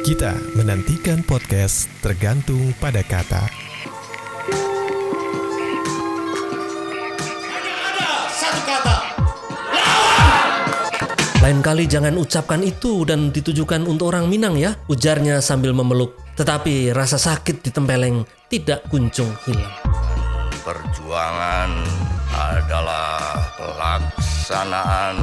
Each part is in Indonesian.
Kita menantikan podcast tergantung pada kata. Satu kata. Lain kali jangan ucapkan itu dan ditujukan untuk orang Minang ya, ujarnya sambil memeluk. Tetapi rasa sakit di tempeleng tidak kunjung hilang. Perjuangan adalah pelaksanaan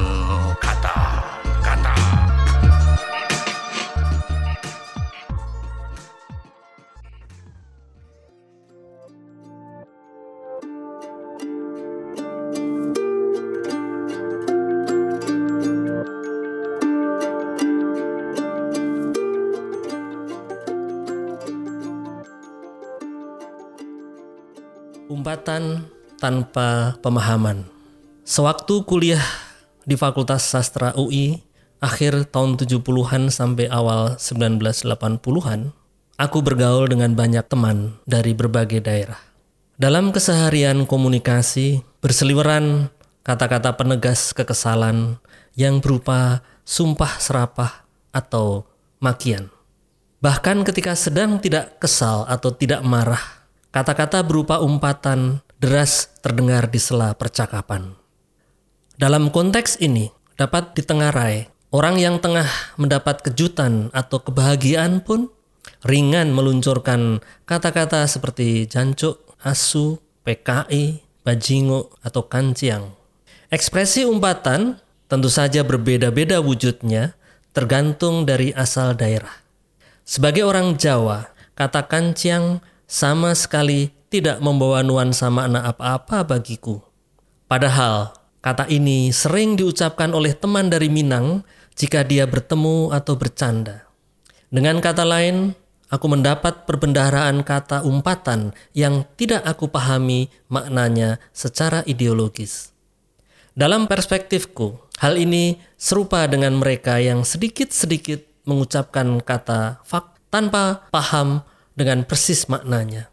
Umpatan tanpa pemahaman. Sewaktu kuliah di Fakultas Sastra UI, akhir tahun 70-an sampai awal 1980-an, aku bergaul dengan banyak teman dari berbagai daerah. Dalam keseharian komunikasi, berseliweran kata-kata penegas kekesalan yang berupa sumpah serapah atau makian. Bahkan ketika sedang tidak kesal atau tidak marah, kata-kata berupa umpatan deras terdengar di sela percakapan. Dalam konteks ini, dapat ditengarai orang yang tengah mendapat kejutan atau kebahagiaan pun ringan meluncurkan kata-kata seperti jancuk, asu, PKI, bajingo, atau kanciang. Ekspresi umpatan tentu saja berbeda-beda wujudnya tergantung dari asal daerah. Sebagai orang Jawa, kata kanciang sama sekali tidak membawa nuansa makna apa-apa bagiku. Padahal kata ini sering diucapkan oleh teman dari Minang jika dia bertemu atau bercanda. Dengan kata lain, aku mendapat perbendaharaan kata umpatan yang tidak aku pahami maknanya secara ideologis. Dalam perspektifku, hal ini serupa dengan mereka yang sedikit-sedikit mengucapkan kata fak tanpa paham dengan persis maknanya.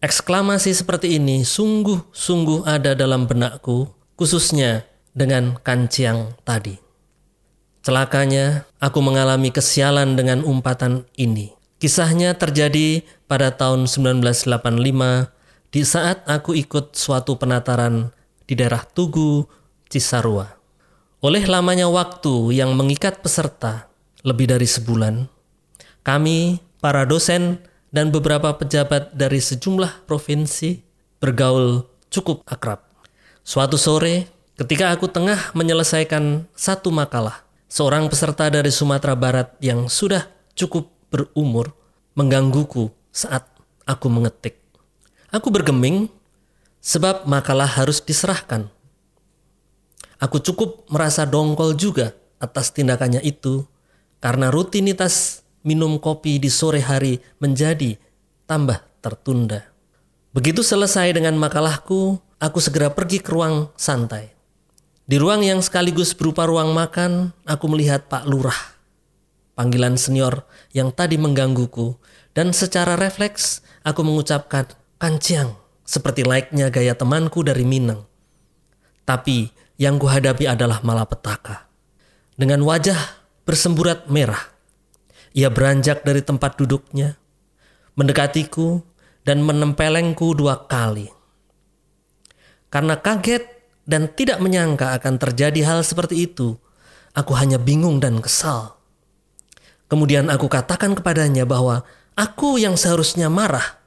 Eksklamasi seperti ini sungguh-sungguh ada dalam benakku, khususnya dengan kanciang tadi. Celakanya, aku mengalami kesialan dengan umpatan ini. Kisahnya terjadi pada tahun 1985 di saat aku ikut suatu penataran di daerah Tugu, Cisarua. Oleh lamanya waktu yang mengikat peserta lebih dari sebulan, kami, para dosen, dan beberapa pejabat dari sejumlah provinsi bergaul cukup akrab. Suatu sore, ketika aku tengah menyelesaikan satu makalah, seorang peserta dari Sumatera Barat yang sudah cukup berumur menggangguku saat aku mengetik. Aku bergeming sebab makalah harus diserahkan. Aku cukup merasa dongkol juga atas tindakannya itu karena rutinitas minum kopi di sore hari menjadi tambah tertunda. Begitu selesai dengan makalahku, aku segera pergi ke ruang santai. Di ruang yang sekaligus berupa ruang makan, aku melihat Pak Lurah, panggilan senior yang tadi menggangguku, dan secara refleks aku mengucapkan kanciang seperti laiknya gaya temanku dari Minang. Tapi yang kuhadapi adalah malapetaka. Dengan wajah bersemburat merah, ia beranjak dari tempat duduknya, mendekatiku, dan menempelengku dua kali. Karena kaget dan tidak menyangka akan terjadi hal seperti itu, aku hanya bingung dan kesal. Kemudian aku katakan kepadanya bahwa aku yang seharusnya marah.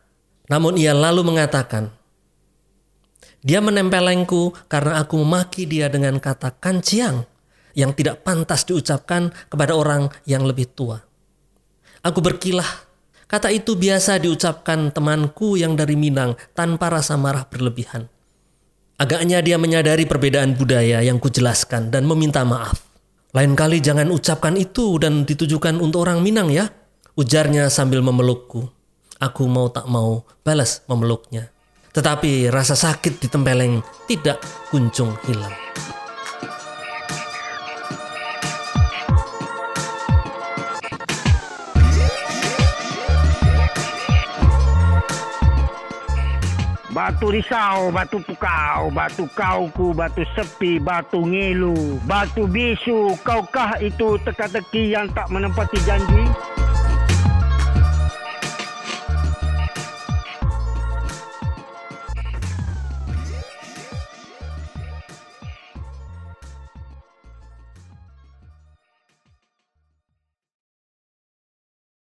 Namun ia lalu mengatakan, dia menempelengku karena aku memaki dia dengan kata kanciang yang tidak pantas diucapkan kepada orang yang lebih tua. Aku berkilah. Kata itu biasa diucapkan temanku yang dari Minang tanpa rasa marah berlebihan. Agaknya dia menyadari perbedaan budaya yang kujelaskan dan meminta maaf. Lain kali jangan ucapkan itu dan ditujukan untuk orang Minang ya, ujarnya sambil memelukku. Aku mau tak mau balas memeluknya. Tetapi rasa sakit di tempeleng tidak kunjung hilang. Batu risau, batu pukau, batu kauku, batu sepi, batu ngilu, batu bisu. Kaukah itu teka-teki yang tak menempati janji?